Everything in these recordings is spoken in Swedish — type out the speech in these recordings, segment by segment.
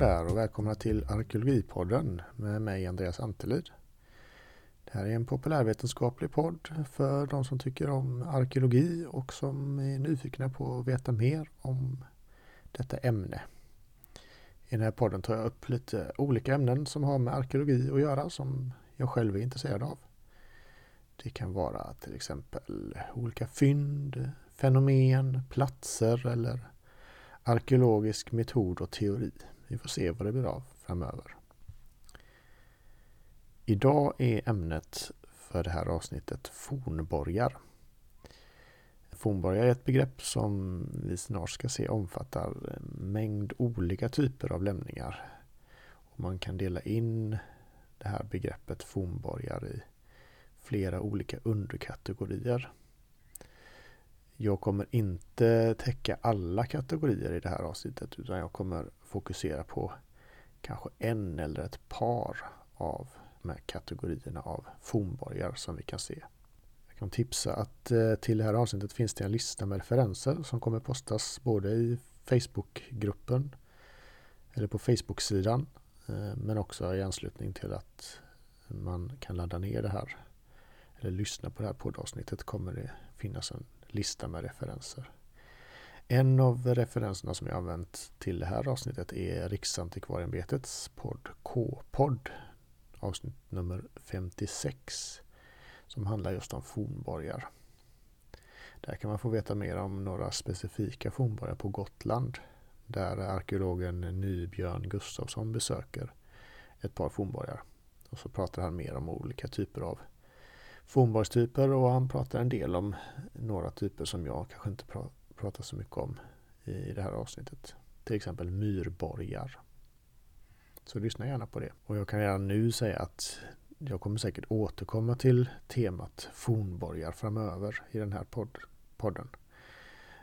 Där och välkomna till Arkeologipodden med mig Andreas Antelid. Det här är en populärvetenskaplig podd för de som tycker om arkeologi och som är nyfikna på att veta mer om detta ämne. I den här podden tar jag upp lite olika ämnen som har med arkeologi att göra som jag själv är intresserad av. Det kan vara till exempel olika fynd, fenomen, platser eller arkeologisk metod och teori. Vi får se vad det blir av framöver. Idag är ämnet för det här avsnittet fornborgar. Fornborgar är ett begrepp som vi snart ska se omfattar en mängd olika typer av lämningar. Och man kan dela in det här begreppet fornborgar i flera olika underkategorier. Jag kommer inte täcka alla kategorier i det här avsnittet utan jag kommer fokusera på kanske en eller ett par av de här kategorierna av fornborgar som vi kan se. Jag kan tipsa att eh, till det här avsnittet finns det en lista med referenser som kommer postas både i Facebookgruppen eller på Facebook-sidan eh, men också i anslutning till att man kan ladda ner det här eller lyssna på det här poddavsnittet kommer det finnas en lista med referenser. En av referenserna som jag använt till det här avsnittet är Riksantikvarieämbetets podd K-podd avsnitt nummer 56 som handlar just om fornborgar. Där kan man få veta mer om några specifika fornborgar på Gotland där arkeologen Nybjörn Gustafsson besöker ett par fornborgar. Och så pratar han mer om olika typer av fornborgstyper och han pratar en del om några typer som jag kanske inte pratar så mycket om i det här avsnittet. Till exempel myrborgar. Så lyssna gärna på det. Och jag kan redan nu säga att jag kommer säkert återkomma till temat fornborgar framöver i den här podd podden.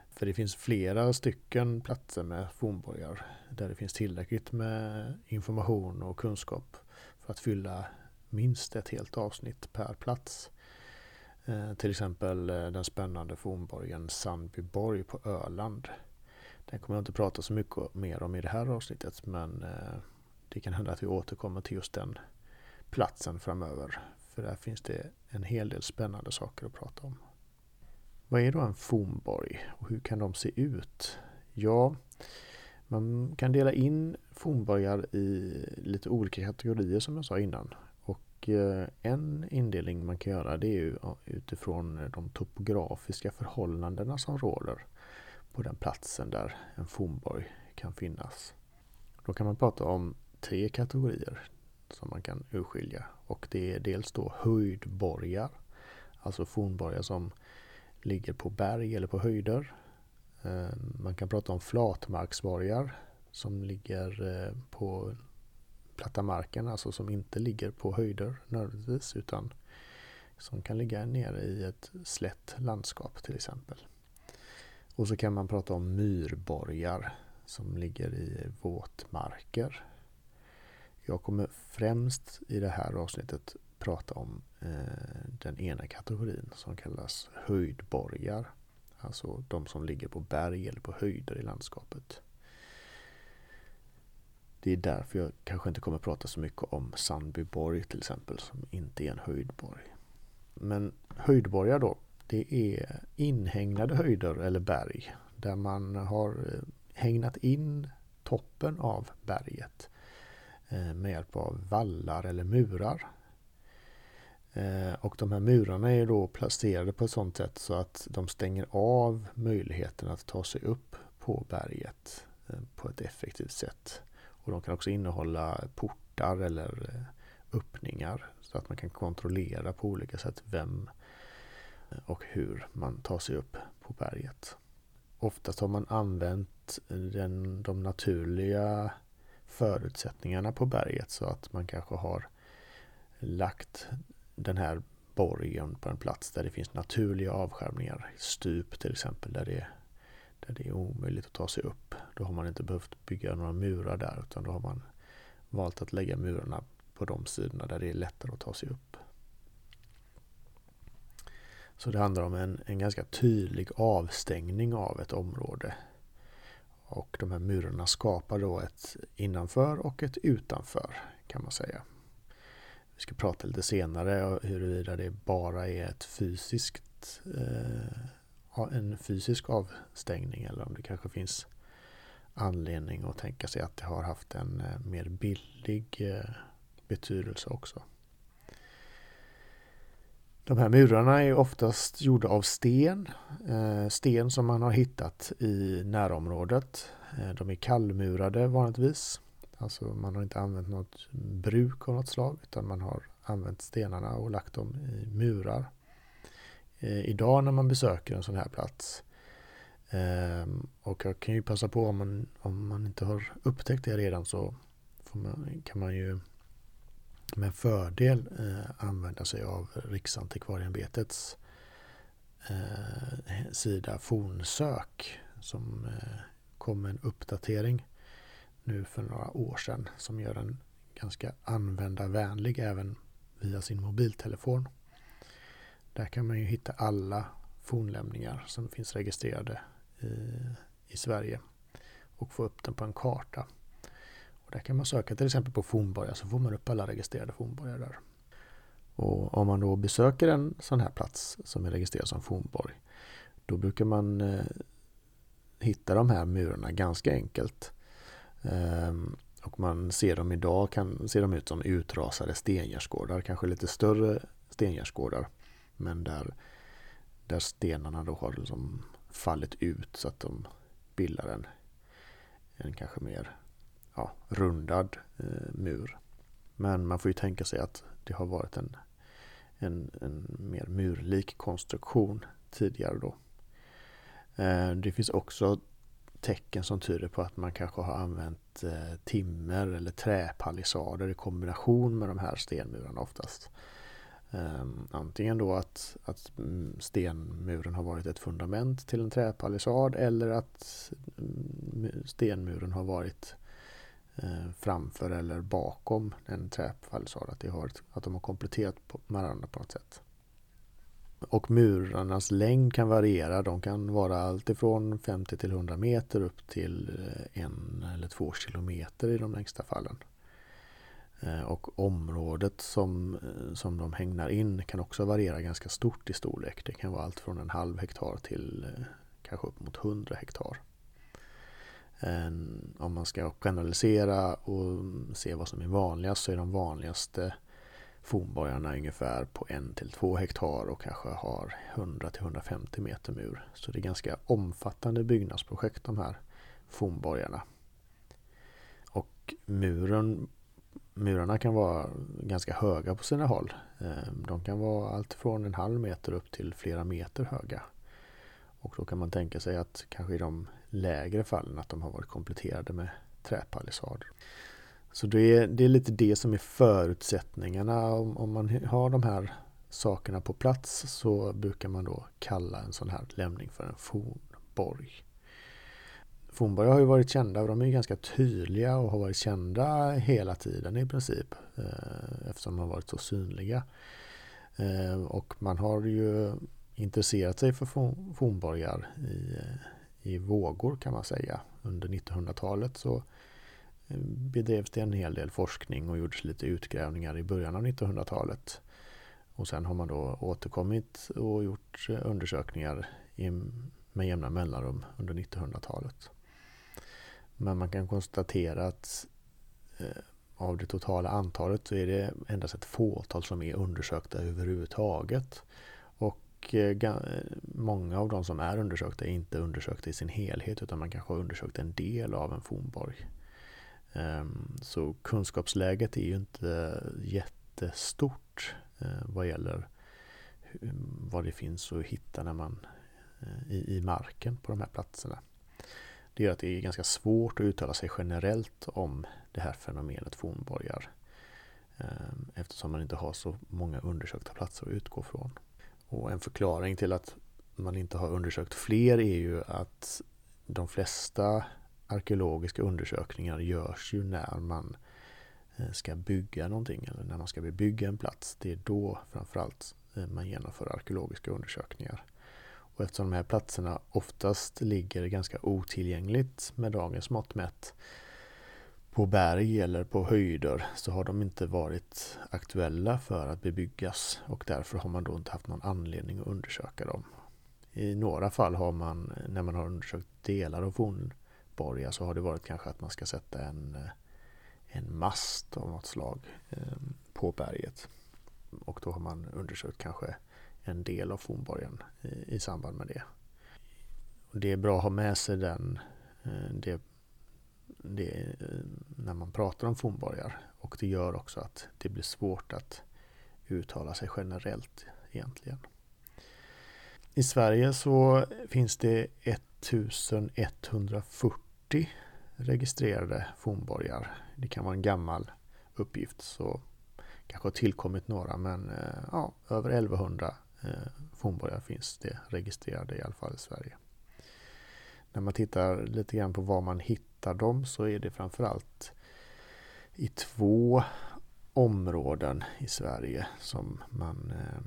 För det finns flera stycken platser med fornborgar där det finns tillräckligt med information och kunskap för att fylla minst ett helt avsnitt per plats. Eh, till exempel eh, den spännande fornborgen Sandbyborg på Öland. Den kommer jag inte prata så mycket mer om i det här avsnittet men eh, det kan hända att vi återkommer till just den platsen framöver. För där finns det en hel del spännande saker att prata om. Vad är då en fornborg och hur kan de se ut? Ja, man kan dela in fornborgar i lite olika kategorier som jag sa innan. Och eh, en indelning man kan göra det är ju utifrån eh, de topografiska förhållandena som råder på den platsen där en fornborg kan finnas. Då kan man prata om tre kategorier som man kan urskilja och det är dels då höjdborgar, alltså fornborgar som ligger på berg eller på höjder. Eh, man kan prata om flatmarksborgar som ligger på platta marken, alltså som inte ligger på höjder nödvändigtvis utan som kan ligga nere i ett slätt landskap till exempel. Och så kan man prata om myrborgar som ligger i våtmarker. Jag kommer främst i det här avsnittet prata om eh, den ena kategorin som kallas höjdborgar. Alltså de som ligger på berg eller på höjder i landskapet. Det är därför jag kanske inte kommer prata så mycket om Sandbyborg till exempel som inte är en höjdborg. Men höjdborgar då, det är inhägnade höjder eller berg där man har hängnat hägnat in toppen av berget eh, med hjälp av vallar eller murar. Eh, och de här murarna är då placerade på ett sådant sätt så att de stänger av möjligheten att ta sig upp på berget på ett effektivt sätt. Och de kan också innehålla portar eller eh, öppningar så att man kan kontrollera på olika sätt vem eh, och hur man tar sig upp på berget. Oftast har man använt den, de naturliga förutsättningarna på berget så att man kanske har lagt den här borgen på en plats där det finns naturliga avskärmningar. Stup till exempel där det där det är omöjligt att ta sig upp. Då har man inte behövt bygga några murar där utan då har man valt att lägga murarna på de sidorna där det är lättare att ta sig upp. Så det handlar om en, en ganska tydlig avstängning av ett område. Och de här murarna skapar då ett innanför och ett utanför kan man säga. Vi ska prata lite senare huruvida det bara är ett fysiskt, eh, en fysisk avstängning eller om det kanske finns anledning att tänka sig att det har haft en eh, mer billig eh, betydelse också. De här murarna är oftast gjorda av sten. Eh, sten som man har hittat i närområdet. De är kallmurade vanligtvis. Alltså man har inte använt något bruk av något slag utan man har använt stenarna och lagt dem i murar. Idag när man besöker en sån här plats Ehm, och jag kan ju passa på om man, om man inte har upptäckt det redan så man, kan man ju med fördel eh, använda sig av Riksantikvarieämbetets eh, sida Fornsök som eh, kom med en uppdatering nu för några år sedan som gör den ganska användarvänlig även via sin mobiltelefon. Där kan man ju hitta alla fornlämningar som finns registrerade Eh, i Sverige och få upp den på en karta. Och där kan man söka till exempel på fornborgar så får man upp alla registrerade fornborgar där. Och om man då besöker en sån här plats som är registrerad som fornborg då brukar man eh, hitta de här murarna ganska enkelt. Ehm, och man ser dem idag, kan ser de ut som utrasade stengärdsgårdar, kanske lite större stengärdsgårdar. Men där, där stenarna då har liksom fallit ut så att de bildar en, en kanske mer ja, rundad eh, mur. Men man får ju tänka sig att det har varit en, en, en mer murlik konstruktion tidigare då. Eh, det finns också tecken som tyder på att man kanske har använt eh, timmer eller träpalissader i kombination med de här stenmurarna oftast. Um, antingen då att, att mm, stenmuren har varit ett fundament till en träpalissad eller att mm, stenmuren har varit uh, framför eller bakom en träpalissad. Att, har, att de har kompletterat varandra på något sätt. Och murarnas längd kan variera. De kan vara alltifrån 50 till 100 meter upp till eh, en eller två kilometer i de längsta fallen. Eh, och området som, eh, som de hängnar in kan också variera ganska stort i storlek. Det kan vara allt från en halv hektar till eh, kanske upp mot 100 hektar. Om man ska generalisera och se vad som är vanligast så är de vanligaste fornborgarna ungefär på en till två hektar och kanske har 100-150 meter mur. Så det är ganska omfattande byggnadsprojekt de här fornborgarna. Och muren murarna kan vara ganska höga på sina håll. Ehm, de kan vara allt från en halv meter upp till flera meter höga. Och då kan man tänka sig att kanske i de lägre fallen att de har varit kompletterade med träpalissader. Så det är, det är lite det som är förutsättningarna. Om, om man har de här sakerna på plats så brukar man då kalla en sån här lämning för en fornborg. Fornborg har ju varit kända och de är ganska tydliga och har varit kända hela tiden i princip. Eh, eftersom de har varit så synliga. Eh, och man har ju intresserat sig för fornborgar i, eh, i vågor kan man säga. Under 1900-talet så bedrevs det en hel del forskning och gjordes lite utgrävningar i början av 1900-talet. Och sen har man då återkommit och gjort undersökningar med jämna mellanrum under 1900-talet. Men man kan konstatera att eh, av det totala antalet så är det endast ett fåtal som är undersökta överhuvudtaget. Och eh, många av de som är undersökta är inte undersökta i sin helhet utan man kanske har undersökt en del av en fornborg. Ehm, så kunskapsläget är ju inte jättestort eh, vad gäller vad det finns att hitta när man eh, i marken på de här platserna. Det är att det är ganska svårt att uttala sig generellt om det här fenomenet fornborgar. Ehm, eftersom man inte har så många undersökta platser att utgå från. Och en förklaring till att man inte har undersökt fler är ju att de flesta arkeologiska undersökningar görs ju när man eh, ska bygga någonting eller när man ska bebygga en plats. Det är då framförallt eh, man genomför arkeologiska undersökningar. Och eftersom de här platserna oftast ligger ganska otillgängligt med dagens mått mätt på berg eller på höjder så har de inte varit aktuella för att bebyggas och därför har man då inte haft någon anledning att undersöka dem. I några fall har man, när man har undersökt delar av fornborgar så har det varit kanske att man ska sätta en, en mast av något slag ehm, på berget. Och då har man undersökt kanske en del av fornborgen i, i samband med det. Och det är bra att ha med sig den, eh, det, det, eh, när man pratar om fornborgar. Och det gör också att det blir svårt att uttala sig generellt egentligen. I Sverige så finns det 1140 registrerade fornborgar. Det kan vara en gammal uppgift så kanske har tillkommit några men eh, ja, över 1100 eh, fornborgar finns det registrerade i alla fall i Sverige. När man tittar lite grann på var man hittar dem så är det framförallt i två områden i Sverige som man, eh,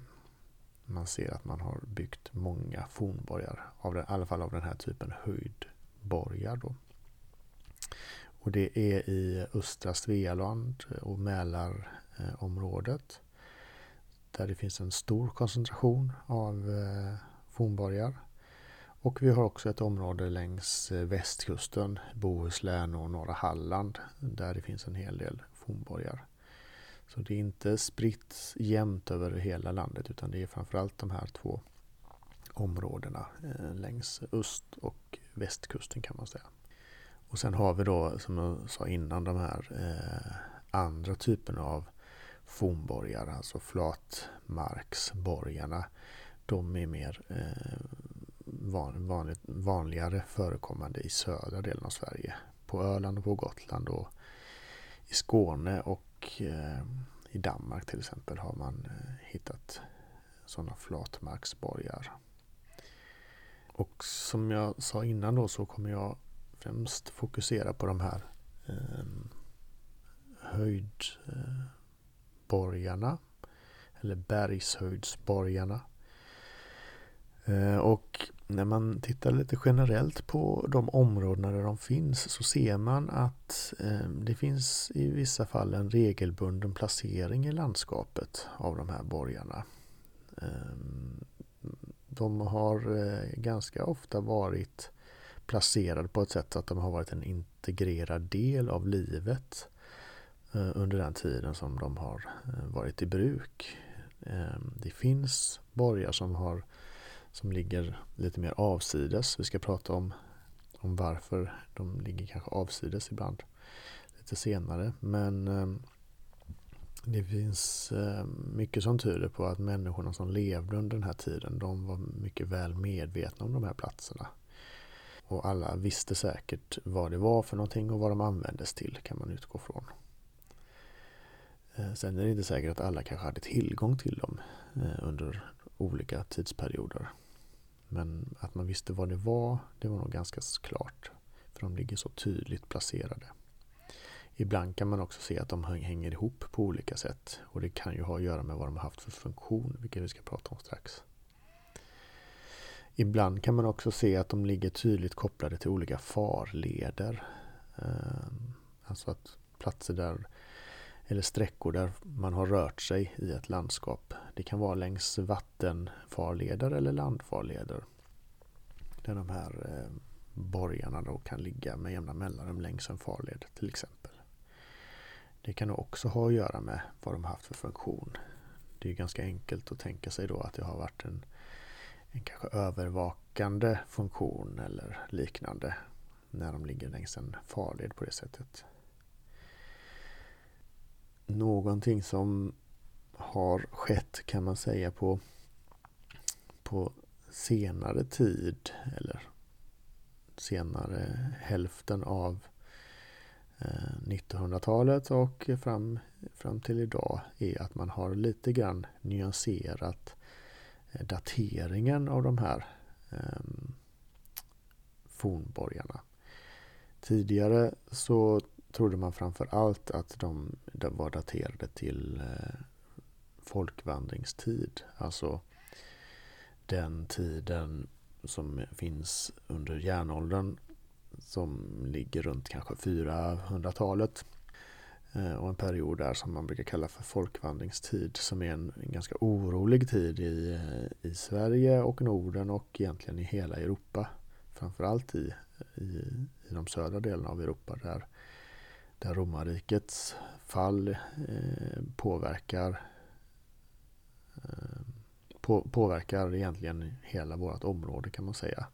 man ser att man har byggt många fornborgar. Av den, I alla fall av den här typen höjdborgar. Då. Och det är i östra Svealand och Mälarområdet där det finns en stor koncentration av eh, fornborgar. Och vi har också ett område längs eh, västkusten, Bohuslän och norra Halland, där det finns en hel del fornborgar. Så det är inte spritt jämnt över hela landet utan det är framförallt de här två områdena eh, längs öst och västkusten kan man säga. Och sen har vi då, som jag sa innan, de här andra typerna av fornborgar, alltså flatmarksborgarna. De är mer eh, van, vanligt, vanligare förekommande i södra delen av Sverige. På Öland och på Gotland och i Skåne och eh, i Danmark till exempel har man eh, hittat sådana flatmarksborgar. Och som jag sa innan då så kommer jag främst fokusera på de här eh, eh bergsborgarna. eller bergshöjdsborgarna. Eh, och när man tittar lite generellt på de områdena där de finns så ser man att eh, det finns i vissa fall en regelbunden placering i landskapet av de här borgarna. Eh, de har ganska ofta varit placerade på ett sätt så att de har varit en integrerad del av livet Eh, under den tiden som de har eh, varit i bruk. Ehm, det finns borgar som har som ligger lite mer avsides. Vi ska prata om, om varför de ligger kanske avsides ibland lite senare. Men ehm, det finns eh, mycket som tyder på att människorna som levde under den här tiden de var mycket väl medvetna om de här platserna. Och alla visste säkert vad det var för någonting och vad de användes till kan man utgå från. Eh, sen är det inte säkert att alla kanske hade tillgång till dem eh, under olika tidsperioder. Men att man visste vad det var, det var nog ganska klart. För de ligger så tydligt placerade. Ibland kan man också se att de hänger ihop på olika sätt. Och det kan ju ha att göra med vad de har haft för funktion, vilket vi ska prata om strax. Ibland kan man också se att de ligger tydligt kopplade till olika farleder. Eh, alltså att platser där eller sträckor där man har rört sig i ett landskap. Det kan vara längs vattenfarleder eller landfarleder. Där de här eh, borgarna då kan ligga med jämna mellanrum längs en farled till exempel. Det kan också ha att göra med vad de har haft för funktion. Det är ganska enkelt att tänka sig då att det har varit en, en kanske övervakande funktion eller liknande när de ligger längs en farled på det sättet någonting som har skett kan man säga på, på senare tid eller senare hälften av eh, 1900-talet och fram, fram till idag är att man har lite grann nyanserat eh, dateringen av de här eh, fornborgarna. Tidigare så trodde man framför allt att de, var daterade till eh, folkvandringstid. Alltså den tiden som finns under järnåldern som ligger runt kanske 400-talet. Eh, och en period där som man brukar kalla för folkvandringstid som är en, en ganska orolig tid i, eh, i Sverige och Norden och egentligen i hela Europa. Framförallt i, i, i de södra delarna av Europa där, där romarrikets fall eh, påverkar eh, på, påverkar egentligen hela vårt område kan man säga.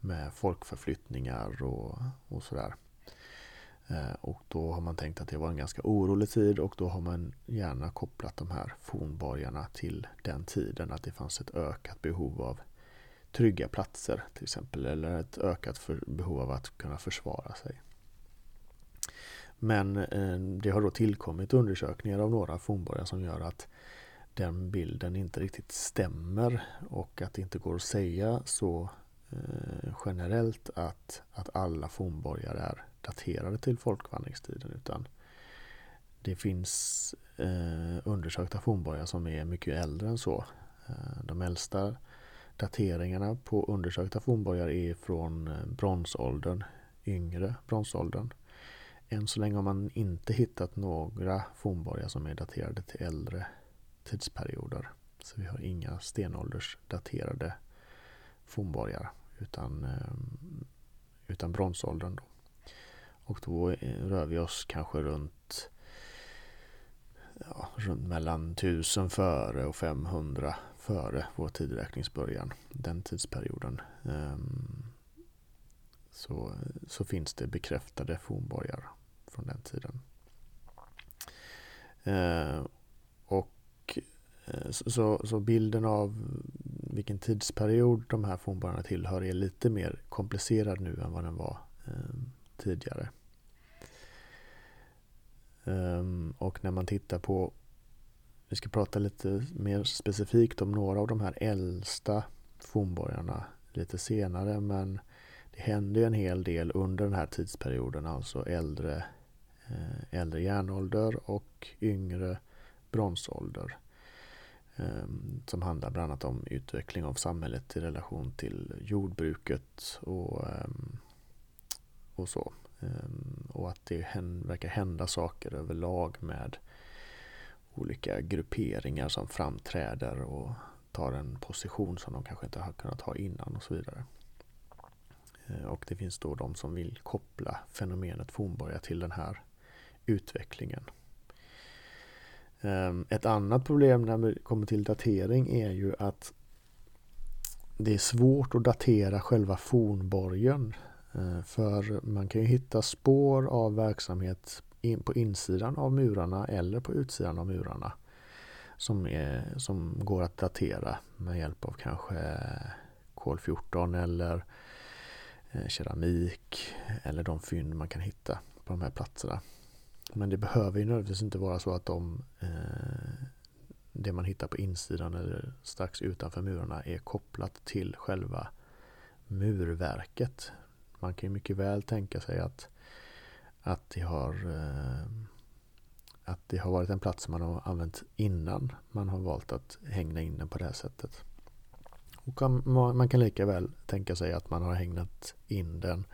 Med folkförflyttningar och, och sådär. Eh, och då har man tänkt att det var en ganska orolig tid och då har man gärna kopplat de här fornborgarna till den tiden. Att det fanns ett ökat behov av trygga platser till exempel. Eller ett ökat för, behov av att kunna försvara sig. Men eh, det har då tillkommit undersökningar av några fornborgar som gör att den bilden inte riktigt stämmer och att det inte går att säga så eh, generellt att, att alla fornborgar är daterade till folkvandringstiden utan det finns eh, undersökta fornborgar som är mycket äldre än så. Eh, de äldsta dateringarna på undersökta fornborgar är från eh, bronsåldern, yngre bronsåldern. Än så länge har man inte hittat några fornborgar som är daterade till äldre tidsperioder. Så vi har inga stenåldersdaterade fornborgar utan, ehm, utan bronsåldern. Då. Och då rör vi oss kanske runt, ja, runt mellan 1000 före och 500 före vår tideräkningsbörjan. Den tidsperioden. Ehm, så, så finns det bekräftade fornborgar från den tiden. Eh, och eh, så, så bilden av vilken tidsperiod de här fornborgarna tillhör är lite mer komplicerad nu än vad den var eh, tidigare. Eh, och när man tittar på, vi ska prata lite mer specifikt om några av de här äldsta fornborgarna lite senare men det händer en hel del under den här tidsperioden, alltså äldre, Eh, äldre järnålder och yngre bronsålder. Ehm, som handlar bland annat om utveckling av samhället i relation till jordbruket och, ehm, och så. Ehm, och att det verkar hända saker överlag med olika grupperingar som framträder och tar en position som de kanske inte har kunnat ha innan och så vidare. Eh, och det finns då de som vill koppla fenomenet fornborgar till den här utvecklingen. Ehm, ett annat problem när det kommer till datering är ju att det är svårt att datera själva fornborgen ehm, för man kan ju hitta spår av verksamhet på insidan av murarna eller på utsidan av murarna. Som, är, som går att datera med hjälp av kanske kol-14 eller eh, keramik eller de fynd man kan hitta på de här platserna. Men det behöver ju nödvändigtvis inte vara så att de, eh, det man hittar på insidan eller strax utanför murarna är kopplat till själva murverket. Man kan ju mycket väl tänka sig att, att, det har, eh, att det har varit en plats man har använt innan man har valt att hänga in den på det här sättet. Och man kan lika väl tänka sig att man har hängnat in den eh,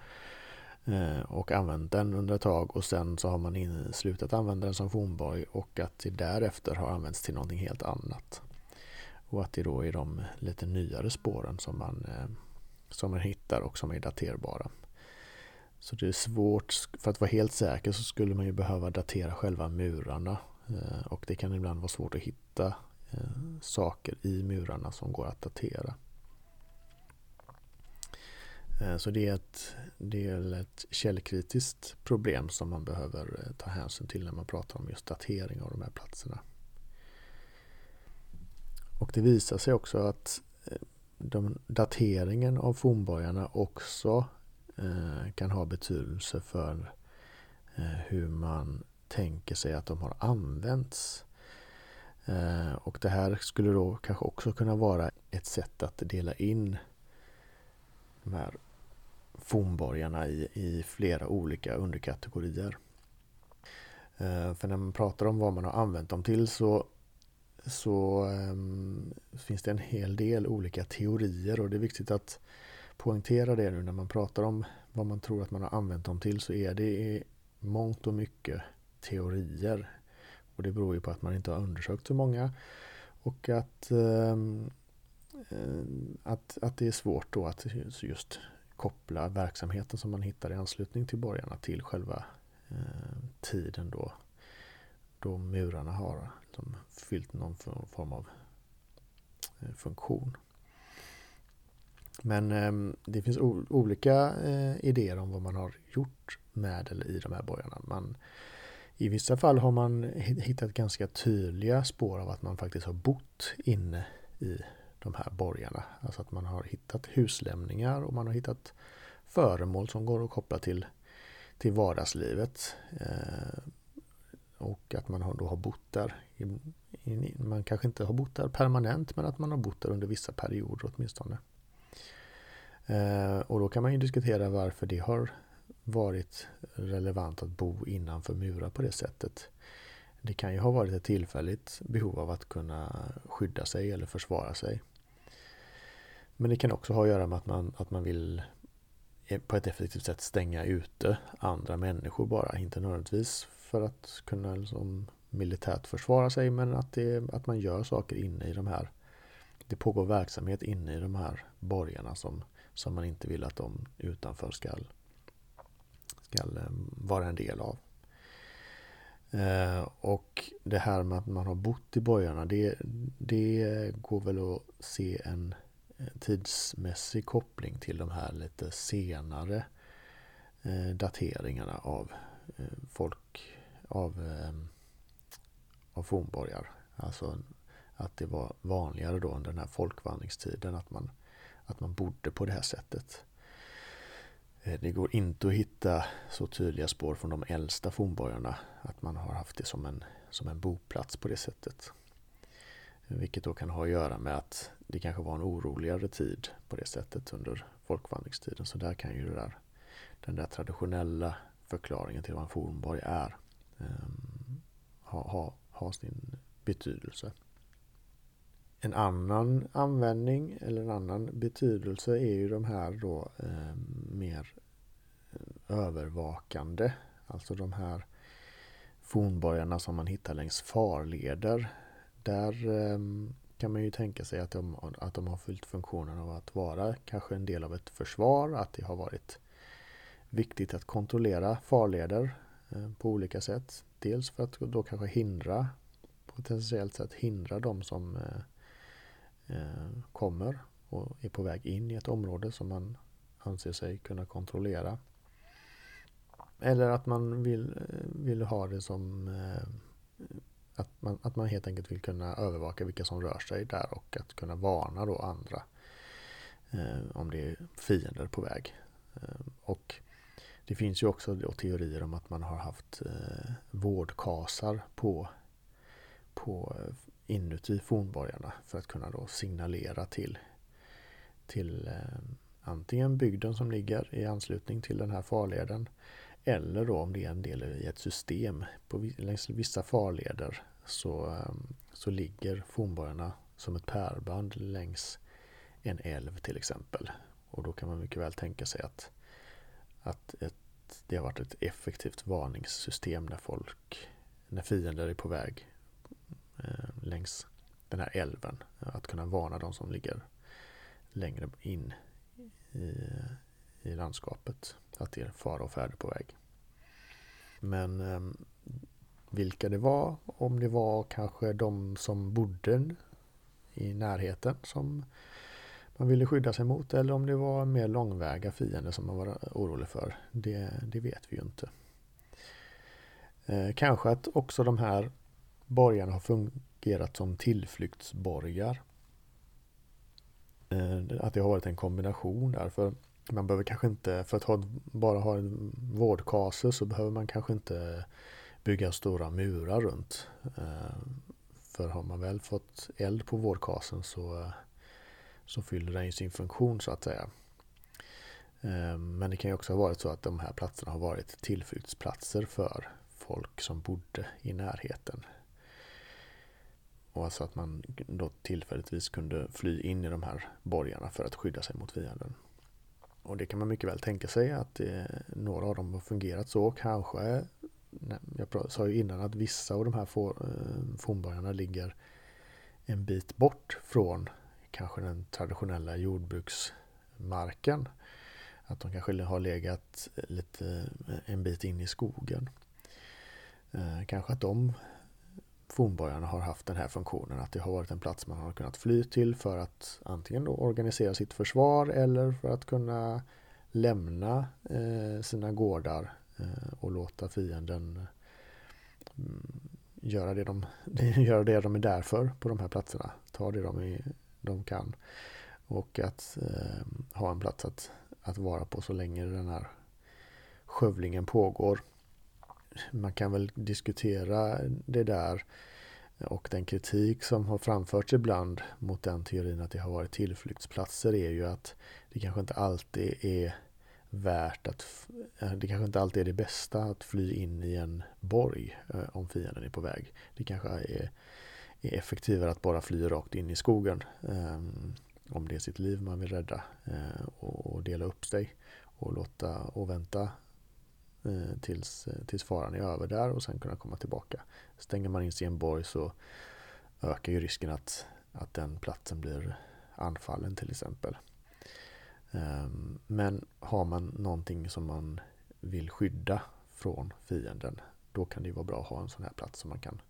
Eh, och använt den under ett tag och sen så har man slutat använda den som fornborg och att det därefter har använts till någonting helt annat. Och att det då är de lite nyare spåren som man eh, som man hittar och som är daterbara. Så det är svårt, för att vara helt säker så skulle man ju behöva datera själva murarna eh, och det kan ibland vara svårt att hitta saker i murarna som går att datera. Eh, så det är, ett, det är ett källkritiskt problem som man behöver eh, ta hänsyn till när man pratar om just datering av de här platserna. Och det visar sig också att eh, de, dateringen av fornborgarna också eh, kan ha betydelse för eh, hur man tänker sig att de har använts. Eh, och det här skulle då kanske också kunna vara ett sätt att dela in de här fornborgarna i, i flera olika underkategorier. Eh, för när man pratar om vad man har använt dem till så så um, finns det en hel del olika teorier och det är viktigt att poängtera det nu när man pratar om vad man tror att man har använt dem till så är det i mångt och mycket teorier. Och det beror ju på att man inte har undersökt så många och att, um, att, att det är svårt då att just koppla verksamheten som man hittar i anslutning till borgarna till själva eh, tiden då, då murarna har liksom fyllt någon form av eh, funktion. Men ehm, det finns olika eh, idéer om vad man har gjort med eller i de här borgarna. Man, I vissa fall har man hittat ganska tydliga spår av att man faktiskt har bott inne i de här borgarna. Alltså att man har hittat huslämningar och man har hittat föremål som går att koppla till, till vardagslivet. Eh, och att man då har bott där. Man kanske inte har bott där permanent men att man har bott där under vissa perioder åtminstone. Eh, och då kan man ju diskutera varför det har varit relevant att bo innanför murar på det sättet. Det kan ju ha varit ett tillfälligt behov av att kunna skydda sig eller försvara sig. Men det kan också ha att göra med att man, att man vill eh, på ett effektivt sätt stänga ute andra människor bara. Inte nödvändigtvis för att kunna liksom militärt försvara sig men att, det, att man gör saker inne i de här det pågår verksamhet inne i de här borgarna som, som man inte vill att de utanför ska, ska eh, vara en del av. Eh, och det här med att man har bott i borgarna det, det går väl att se en tidsmässig koppling till de här lite senare eh, dateringarna av eh, folk av, eh, av fornborgar. Alltså att det var vanligare då under den här folkvandringstiden att man, att man bodde på det här sättet. Eh, det går inte att hitta så tydliga spår från de äldsta fornborgarna att man har haft det som en, som en boplats på det sättet. Eh, vilket då kan ha att göra med att det kanske var en oroligare tid på det sättet under folkvandringstiden. Så där kan ju där, den där traditionella förklaringen till vad en fornborg är ehm, ha, ha, ha sin betydelse. En annan användning eller en annan betydelse är ju de här då eh, mer eh, övervakande. Alltså de här fornborgarna som man hittar längs farleder där eh, kan man ju tänka sig att de, att de har fyllt funktionen av att vara kanske en del av ett försvar, att det har varit viktigt att kontrollera farleder eh, på olika sätt. Dels för att då kanske hindra, potentiellt sett hindra de som eh, Eh, kommer och är på väg in i ett område som man anser sig kunna kontrollera. Eller att man vill, eh, vill ha det som eh, att man, att man helt enkelt vill kunna övervaka vilka som rör sig där och att kunna varna då andra om det är fiender på väg. Och det finns ju också då teorier om att man har haft eh, vårdkasar på, på inuti fornborgarna för att kunna då signalera till, till eh, antingen bygden som ligger i anslutning till den här farleden eller då om det är en del i ett system. På, längs vissa farleder så, eh, så ligger fornborgarna som ett pärlband längs en älv till exempel. Och då kan man mycket väl tänka sig att, att ett, det har varit ett effektivt varningssystem när folk, när fiender är på väg Eh, längs den här älven. Att kunna varna de som ligger längre in i, i landskapet. Att det är fara och färde på väg. Men ehm, vilka det var, om det var kanske de som bodde i närheten som man ville skydda sig mot eller om det var mer långväga fiender som man var orolig för. Det, det vet vi ju inte. Eh, kanske att också de här borgarna har fungerat som tillflyktsborgar. Eh, att det har varit en kombination där. För man behöver kanske inte, för att ha, bara ha en vårdkase så behöver man kanske inte bygga stora murar runt. Eh, för har man väl fått eld på vårdkasen så, så fyller den sin funktion så att säga. Eh, men det kan ju också ha varit så att de här platserna har varit tillflyktsplatser för folk som bodde i närheten och alltså att man då tillfälligtvis kunde fly in i de här borgarna för att skydda sig mot fienden. Och det kan man mycket väl tänka sig att det, några av dem har fungerat så. Kanske, jag sa ju innan att vissa av de här eh, fornborgarna ligger en bit bort från kanske den traditionella jordbruksmarken. Att de kanske har legat lite eh, en bit in i skogen. Eh, kanske att de fornborgarna har haft den här funktionen att det har varit en plats man har kunnat fly till för att antingen då organisera sitt försvar eller för att kunna lämna eh, sina gårdar eh, och låta fienden mm, göra, det de, göra det de är där för på de här platserna. Ta det de, är, de kan. Och att eh, ha en plats att, att vara på så länge den här skövlingen pågår man kan väl diskutera det där och den kritik som har framförts ibland mot den teorin att det har varit tillflyktsplatser är ju att det kanske inte alltid är värt att eh, det kanske inte alltid är det bästa att fly in i en borg eh, om fienden är på väg. Det kanske är, är effektivare att bara fly rakt in i skogen eh, om det är sitt liv man vill rädda och, dela upp sig och låta och vänta Eh, tills, eh, tills faran är över där och sen kunna komma tillbaka. Stänger man in sig i en borg så ökar ju risken att, att den platsen blir anfallen till exempel. Ehm, men har man någonting som man vill skydda från fienden då kan det vara bra att ha en sån här plats som man kan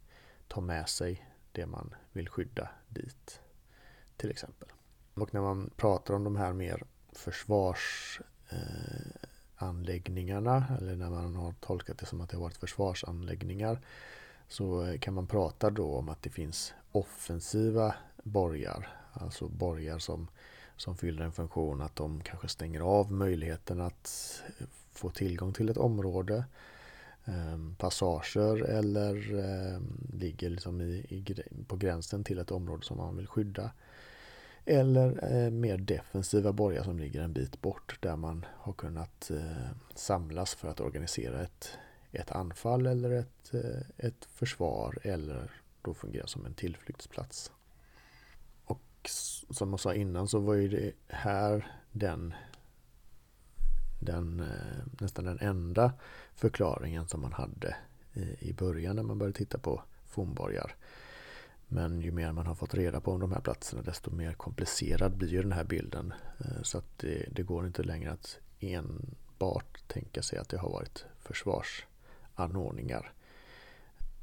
ta med sig det man vill skydda dit. Till exempel. Och när man pratar om de här mer försvars eh, anläggningarna eller när man har tolkat det som att det har varit försvarsanläggningar så kan man prata då om att det finns offensiva borgar. Alltså borgar som, som fyller en funktion att de kanske stänger av möjligheten att få tillgång till ett område. Ehm, passager eller ehm, ligger liksom i, i, på gränsen till ett område som man vill skydda. Eller eh, mer defensiva borgar som ligger en bit bort där man har kunnat eh, samlas för att organisera ett, ett anfall eller ett, eh, ett försvar eller då fungera som en tillflyktsplats. Och som jag sa innan så var ju det här den, den eh, nästan den enda förklaringen som man hade i, i början när man började titta på fornborgar. Men ju mer man har fått reda på om de här platserna desto mer komplicerad blir ju den här bilden. Eh, så att det, det går inte längre att enbart tänka sig att det har varit försvarsanordningar.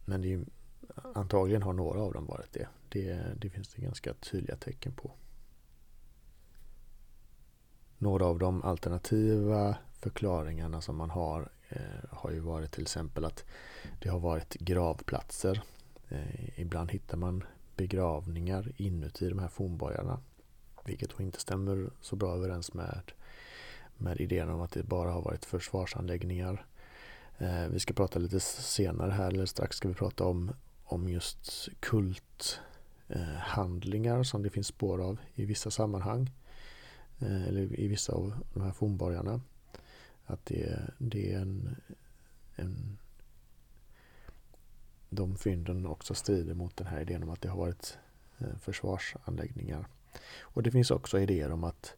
Men det är, antagligen har några av dem varit det. det. Det finns det ganska tydliga tecken på. Några av de alternativa förklaringarna som man har eh, har ju varit till exempel att det har varit gravplatser Eh, ibland hittar man begravningar inuti de här fornborgarna. Vilket då inte stämmer så bra överens med, med idén om att det bara har varit försvarsanläggningar. Eh, vi ska prata lite senare här, eller strax ska vi prata om, om just kulthandlingar eh, som det finns spår av i vissa sammanhang. Eh, eller i vissa av de här fornborgarna. Att det, det är en, en de fynden också strider mot den här idén om att det har varit eh, försvarsanläggningar. Och det finns också idéer om att,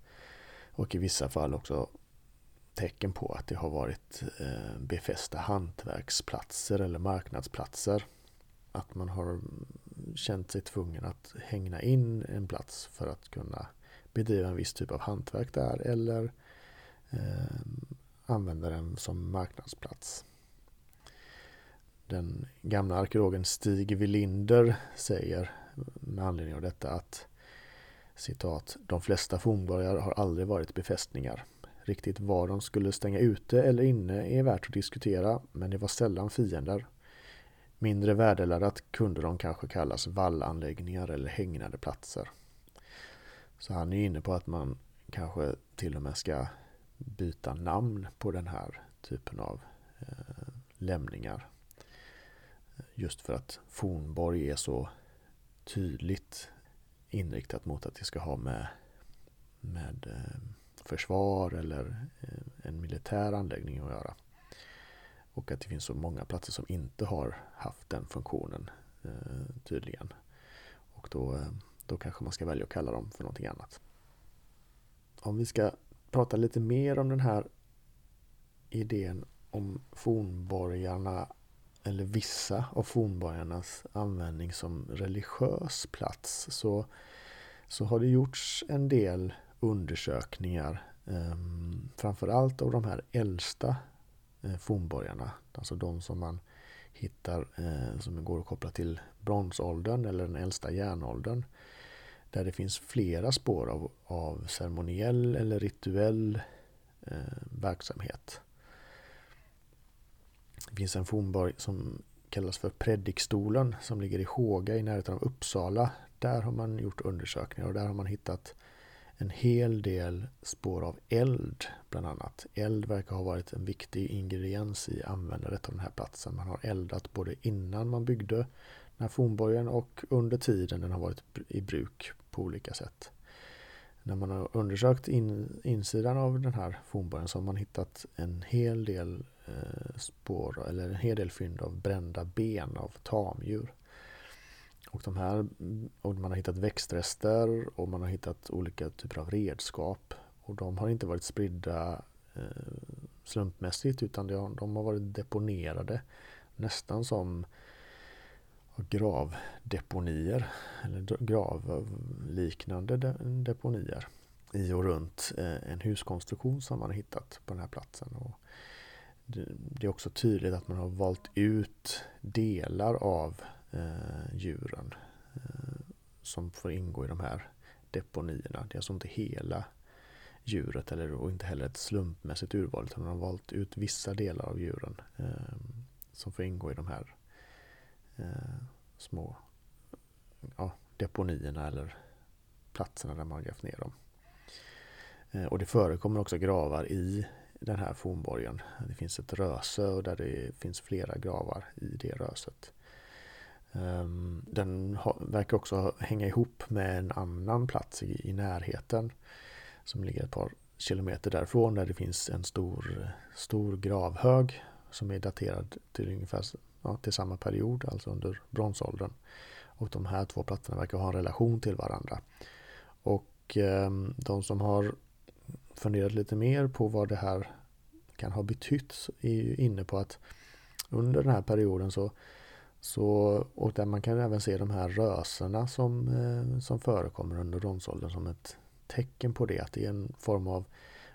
och i vissa fall också tecken på att det har varit eh, befästa hantverksplatser eller marknadsplatser. Att man har känt sig tvungen att hängna in en plats för att kunna bedriva en viss typ av hantverk där eller eh, använda den som marknadsplats. Den gamla arkeologen Stig Willinder säger med anledning av detta att citat, de flesta fornborgar har aldrig varit befästningar. Riktigt var de skulle stänga ute eller inne är värt att diskutera, men det var sällan fiender. Mindre värdeladdat kunde de kanske kallas vallanläggningar eller hägnade platser. Så han är inne på att man kanske till och med ska byta namn på den här typen av eh, lämningar. Just för att Fornborg är så tydligt inriktat mot att det ska ha med, med eh, försvar eller eh, en militär anläggning att göra. Och att det finns så många platser som inte har haft den funktionen eh, tydligen. tydligen. då, då kanske man ska välja att kalla dem för någonting annat. Om vi ska prata lite mer om den här idén om fornborgarna eller vissa av fornborgarnas användning som religiös plats så, så har det gjorts en del undersökningar eh, framförallt av de här äldsta eh, fornborgarna, alltså de som man hittar eh, som går att koppla till bronsåldern eller den äldsta järnåldern. Där det finns flera spår av, av ceremoniell eller rituell eh, verksamhet. Det finns en fornborg som kallas för Predikstolen som ligger i Håga i närheten av Uppsala. Där har man gjort undersökningar och där har man hittat en hel del spår av eld bland annat. Eld verkar ha varit en viktig ingrediens i användandet av den här platsen. Man har eldat både innan man byggde den här fornborgen och under tiden den har varit i bruk på olika sätt. När man har undersökt in, insidan av den här fornborgen så har man hittat en hel del Eh, spår eller en hel del fynd av brända ben av tamdjur. Och, de här, och man har hittat växtrester och man har hittat olika typer av redskap. Och de har inte varit spridda eh, slumpmässigt utan de, har varit deponerade nästan som gravdeponier eller gravliknande deponier i och runt eh, en huskonstruktion som man har hittat på den här platsen. Och det är också tydligt att man har valt ut delar av eh, djuren eh, som får ingå i de här deponierna. Det är alltså inte hela djuret eller, och inte heller ett slumpmässigt urval utan man har valt ut vissa delar av djuren eh, som får ingå i de här eh, små ja, deponierna eller platserna där man har grävt ner dem. Eh, och det förekommer också gravar i den här fornborgen. Det finns ett röse och där det finns flera gravar i det röset. Ehm, den verkar också hänga ihop med en annan plats i, närheten som ligger ett par kilometer därifrån där det finns en stor, stor gravhög som är daterad till ungefär ja, till samma period, alltså under bronsåldern. Och de här två platserna verkar ha en relation till varandra. Och eh, de som har funderat lite mer på vad det här kan ha betytt är ju inne på att under den här perioden så så, och där man kan även se de här röserna som, eh, som förekommer under bronsåldern som ett tecken på det. Att det är en form av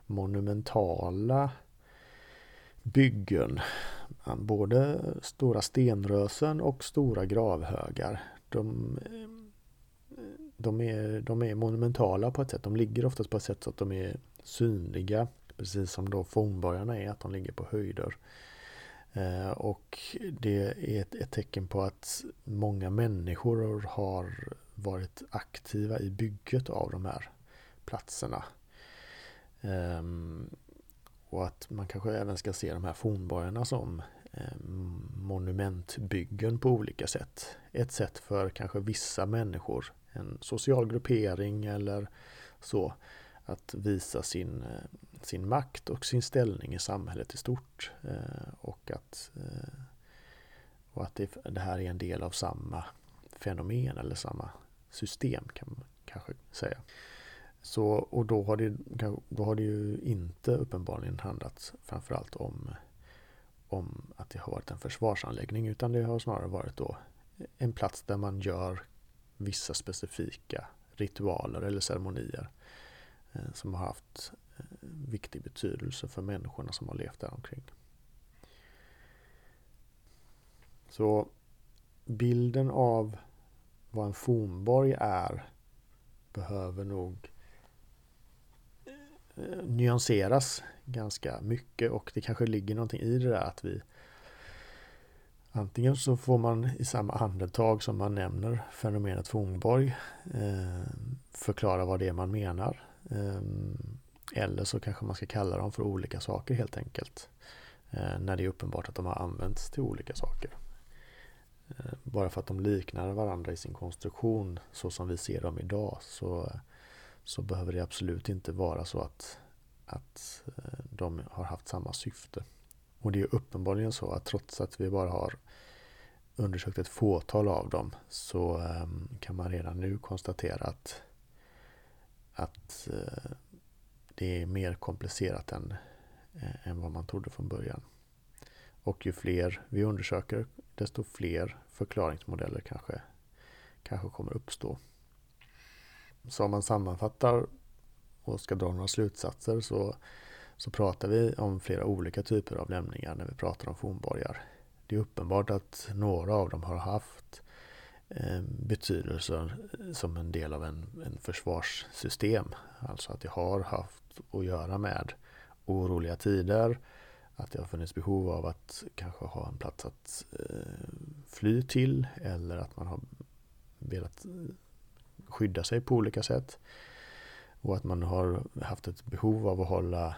monumentala byggen. Både stora stenrösen och stora gravhögar. De, de, är, de är monumentala på ett sätt. De ligger oftast på ett sätt så att de är synliga. Precis som då fornborgarna är, att de ligger på höjder. Eh, och det är ett, ett, tecken på att många människor har varit aktiva i bygget av de här platserna. Eh, och att man kanske även ska se de här fornborgarna som Eh, monumentbyggen på olika sätt. Ett sätt för kanske vissa människor, en social gruppering eller så, att visa sin, eh, sin makt och sin ställning i samhället i stort. Eh, och att, och att det, det här är en del av samma fenomen eller samma system kan man kanske säga. Så, och då har, det, då har det ju inte uppenbarligen handlat framförallt om, om att det har varit en försvarsanläggning utan det har snarare varit då en plats där man gör vissa specifika ritualer eller ceremonier eh, som har haft eh, viktig betydelse för människorna som har levt där omkring. Så bilden av vad en fornborg är behöver nog eh, nyanseras ganska mycket och det kanske ligger någonting i det där att vi Antingen så får man i samma andetag som man nämner fenomenet fornborg eh, förklara vad det är man menar. Eh, eller så kanske man ska kalla dem för olika saker helt enkelt. Eh, när det är uppenbart att de har använts till olika saker. Bara för att de liknar varandra i sin konstruktion så som vi ser dem idag så så behöver det absolut inte vara så att, att eh, de har haft samma syfte. Och det är uppenbarligen så att trots att vi bara har undersökt ett fåtal av dem så ehm, kan man redan nu konstatera att, att eh, det är mer komplicerat än, eh, än vad man trodde från början. Och ju fler vi undersöker desto fler förklaringsmodeller kanske, kanske kommer uppstå. Så om man sammanfattar och ska dra några slutsatser så, så pratar vi om flera olika typer av lämningar när vi pratar om fornborgar. Det är uppenbart att några av dem har haft eh, betydelse som en del av en, en försvarssystem. Alltså att det har haft att göra med oroliga tider, att det har funnits behov av att kanske ha en plats att eh, fly till eller att man har velat skydda sig på olika sätt. Och att man har haft ett behov av att hålla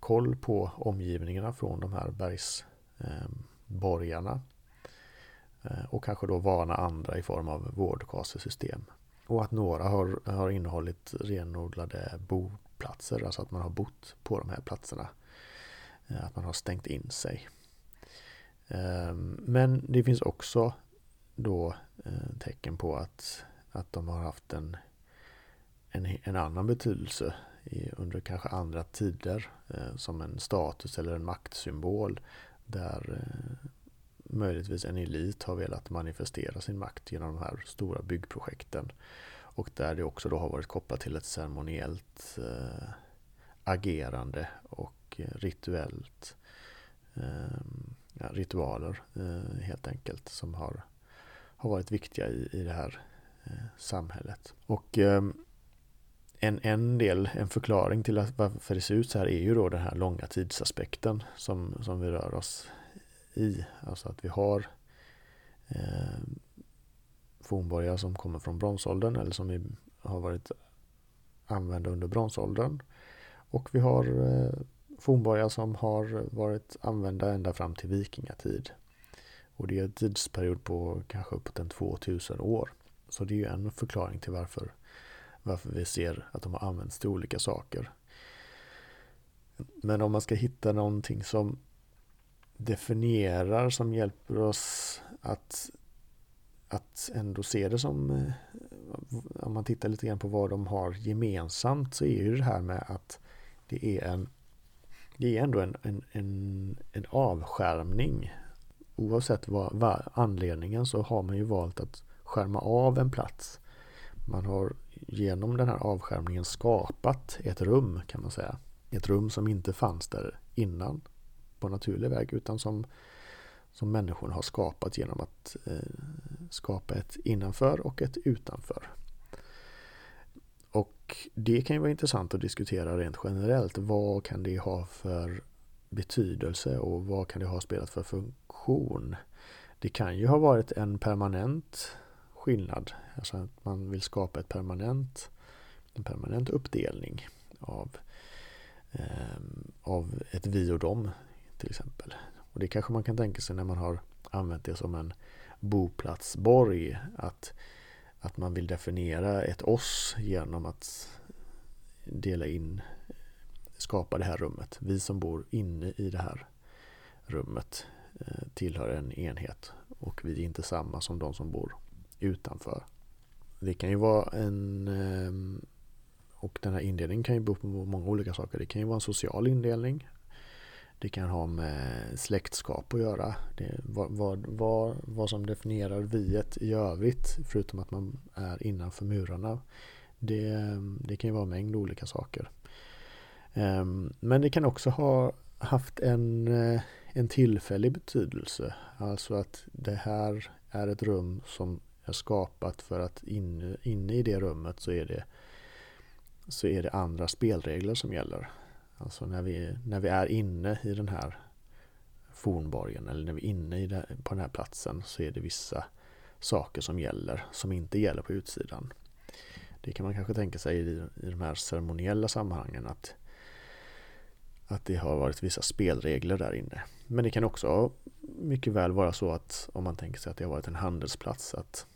koll på omgivningarna från de här bergsborgarna. Eh, eh, och kanske då varna andra i form av vårdkasesystem. Och att några har, har innehållit renodlade boplatser, alltså att man har bott på de här platserna. Eh, att man har stängt in sig. Men det finns också då tecken på att, att de har haft en, en, en annan betydelse i, under kanske andra tider eh, som en status eller en maktsymbol där eh, möjligtvis en elit har velat manifestera sin makt genom de här stora byggprojekten. Och där det också då har varit kopplat till ett ceremoniellt eh, agerande och eh, rituellt eh, ja, ritualer eh, helt enkelt som har, har varit viktiga i, i det här eh, samhället. Och en, en del, en förklaring till att varför det ser ut så här är ju då den här långa tidsaspekten som, som vi rör oss i. Alltså att vi har eh, fornborgar som kommer från bronsåldern eller som har varit använda under bronsåldern. Och vi har eh, fornborgar som har varit använda ända fram till vikingatid. Och det är en tidsperiod på kanske uppåt en 2000 år. Så det är ju en förklaring till varför, varför vi ser att de har använts till olika saker. Men om man ska hitta någonting som definierar, som hjälper oss att, att ändå se det som, eh, om man tittar lite grann på vad de har gemensamt, så är ju det här med att det är en det är ändå en, en, en, en avskärmning. Oavsett vad, vad anledningen så har man ju valt att skärma av en plats. Man har genom den här avskärmningen skapat ett rum kan man säga. Ett rum som inte fanns där innan på naturlig väg utan som, som människan har skapat genom att eh, skapa ett innanför och ett utanför. Och det kan ju vara intressant att diskutera rent generellt. Vad kan det ha för betydelse och vad kan det ha spelat för funktion? Det kan ju ha varit en permanent skillnad. Alltså att man vill skapa ett permanent, en permanent uppdelning av, eh, av ett vi och dem till exempel. Och det kanske man kan tänka sig när man har använt det som en boplatsborg. Att att man vill definiera ett oss genom att dela in, skapa det här rummet. Vi som bor inne i det här rummet eh, tillhör en enhet och vi är inte samma som de som bor utanför. Det kan ju vara en ehm, och den här indelningen kan ju bero på många olika saker. Det kan ju vara en social indelning. Det kan ha med släktskap att göra. Det, vad, vad, vad, vad som definierar viet i övrigt, förutom att man är innanför murarna. Det, det kan ju vara en mängd olika saker. Ehm, men det kan också ha haft en, eh, en tillfällig betydelse. Alltså att det här är ett rum som är skapat för att inne, inne i det rummet så är det, så är det andra spelregler som gäller. Alltså när vi, när vi är inne i den här fornborgen eller när vi är inne i det, på den här platsen så är det vissa saker som gäller som inte gäller på utsidan. Det kan man kanske tänka sig i, i de här ceremoniella sammanhangen att, att det har varit vissa spelregler där inne. Men det kan också mycket väl vara så att om man tänker sig att det har varit en handelsplats att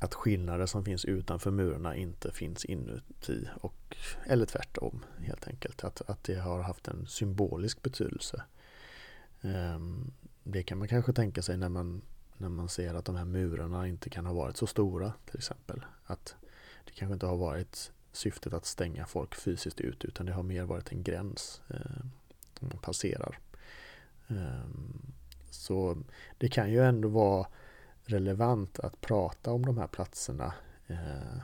att skillnader som finns utanför murarna inte finns inuti och, eller tvärtom helt enkelt. Att, att det har haft en symbolisk betydelse. Ehm, det kan man kanske tänka sig när man när man ser att de här murarna inte kan ha varit så stora till exempel. Att det kanske inte har varit syftet att stänga folk fysiskt ut utan det har mer varit en gräns ehm, som man passerar. Ehm, så det kan ju ändå vara relevant att prata om de här platserna eh,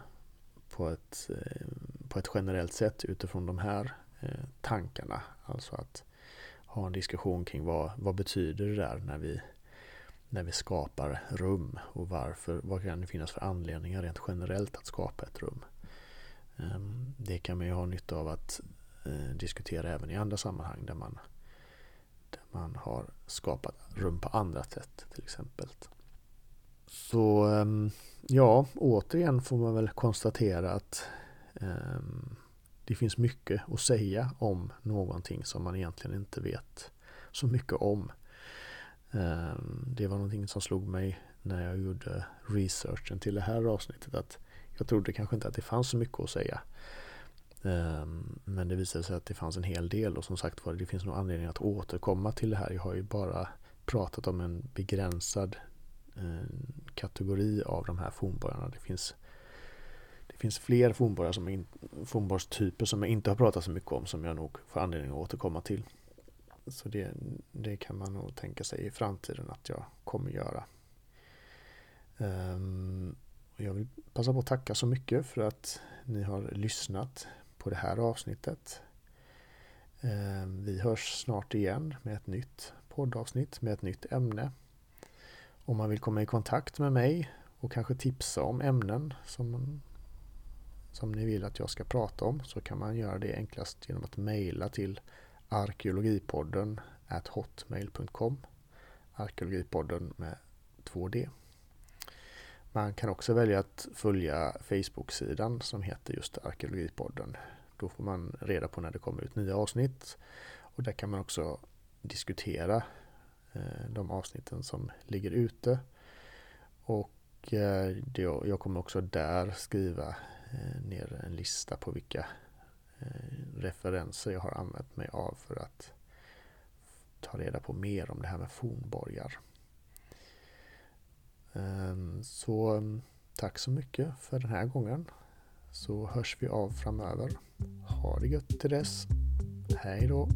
på, ett, eh, på ett generellt sätt utifrån de här eh, tankarna. Alltså att ha en diskussion kring vad, vad betyder det där när vi, när vi skapar rum och varför, vad kan det finnas för anledningar rent generellt att skapa ett rum. Ehm, det kan man ju ha nytta av att diskutera även i andra sammanhang där man, där man har skapat rum på andra sätt till exempel. Så ehm, ja, återigen får man väl konstatera att ehm, det finns mycket att säga om någonting som man egentligen inte vet så mycket om. Ehm, det var någonting som slog mig när jag gjorde researchen till det här avsnittet att jag trodde kanske inte att det fanns så mycket att säga. Men det visade sig att det fanns en hel del och som sagt var det finns nog anledning att återkomma till det här. Jag har ju bara pratat om en begränsad Eh, kategori av de här fornborgarna. Det finns, det finns fler fornborgar som in, fornborgstyper som jag inte har pratat så mycket om som jag nog får anledning att återkomma till. Så det, det kan man nog tänka sig i framtiden att jag kommer göra. Um, jag vill passa på att tacka så mycket för att ni har lyssnat på det här avsnittet. Um, vi hörs snart igen med ett nytt poddavsnitt med ett nytt ämne. Om man vill komma i kontakt med mig och kanske tipsa om ämnen som, som ni vill att jag ska prata om så kan man göra det enklast genom att mejla till arkeologipodden hotmail.com Arkeologipodden med 2D. Man kan också välja att följa Facebook-sidan som heter just Arkeologipodden. Då får man reda på när det kommer ut nya avsnitt och där kan man också diskutera Eh, de avsnitten som ligger ute. Och eh, jag kommer också där skriva eh, ner en lista på vilka referenser jag har använt mig av för att ta reda på mer om det här med fornborgar. Ehm, så tack så mycket för den här gången. Så hörs vi av framöver. Ha det gött till dess. Hej då!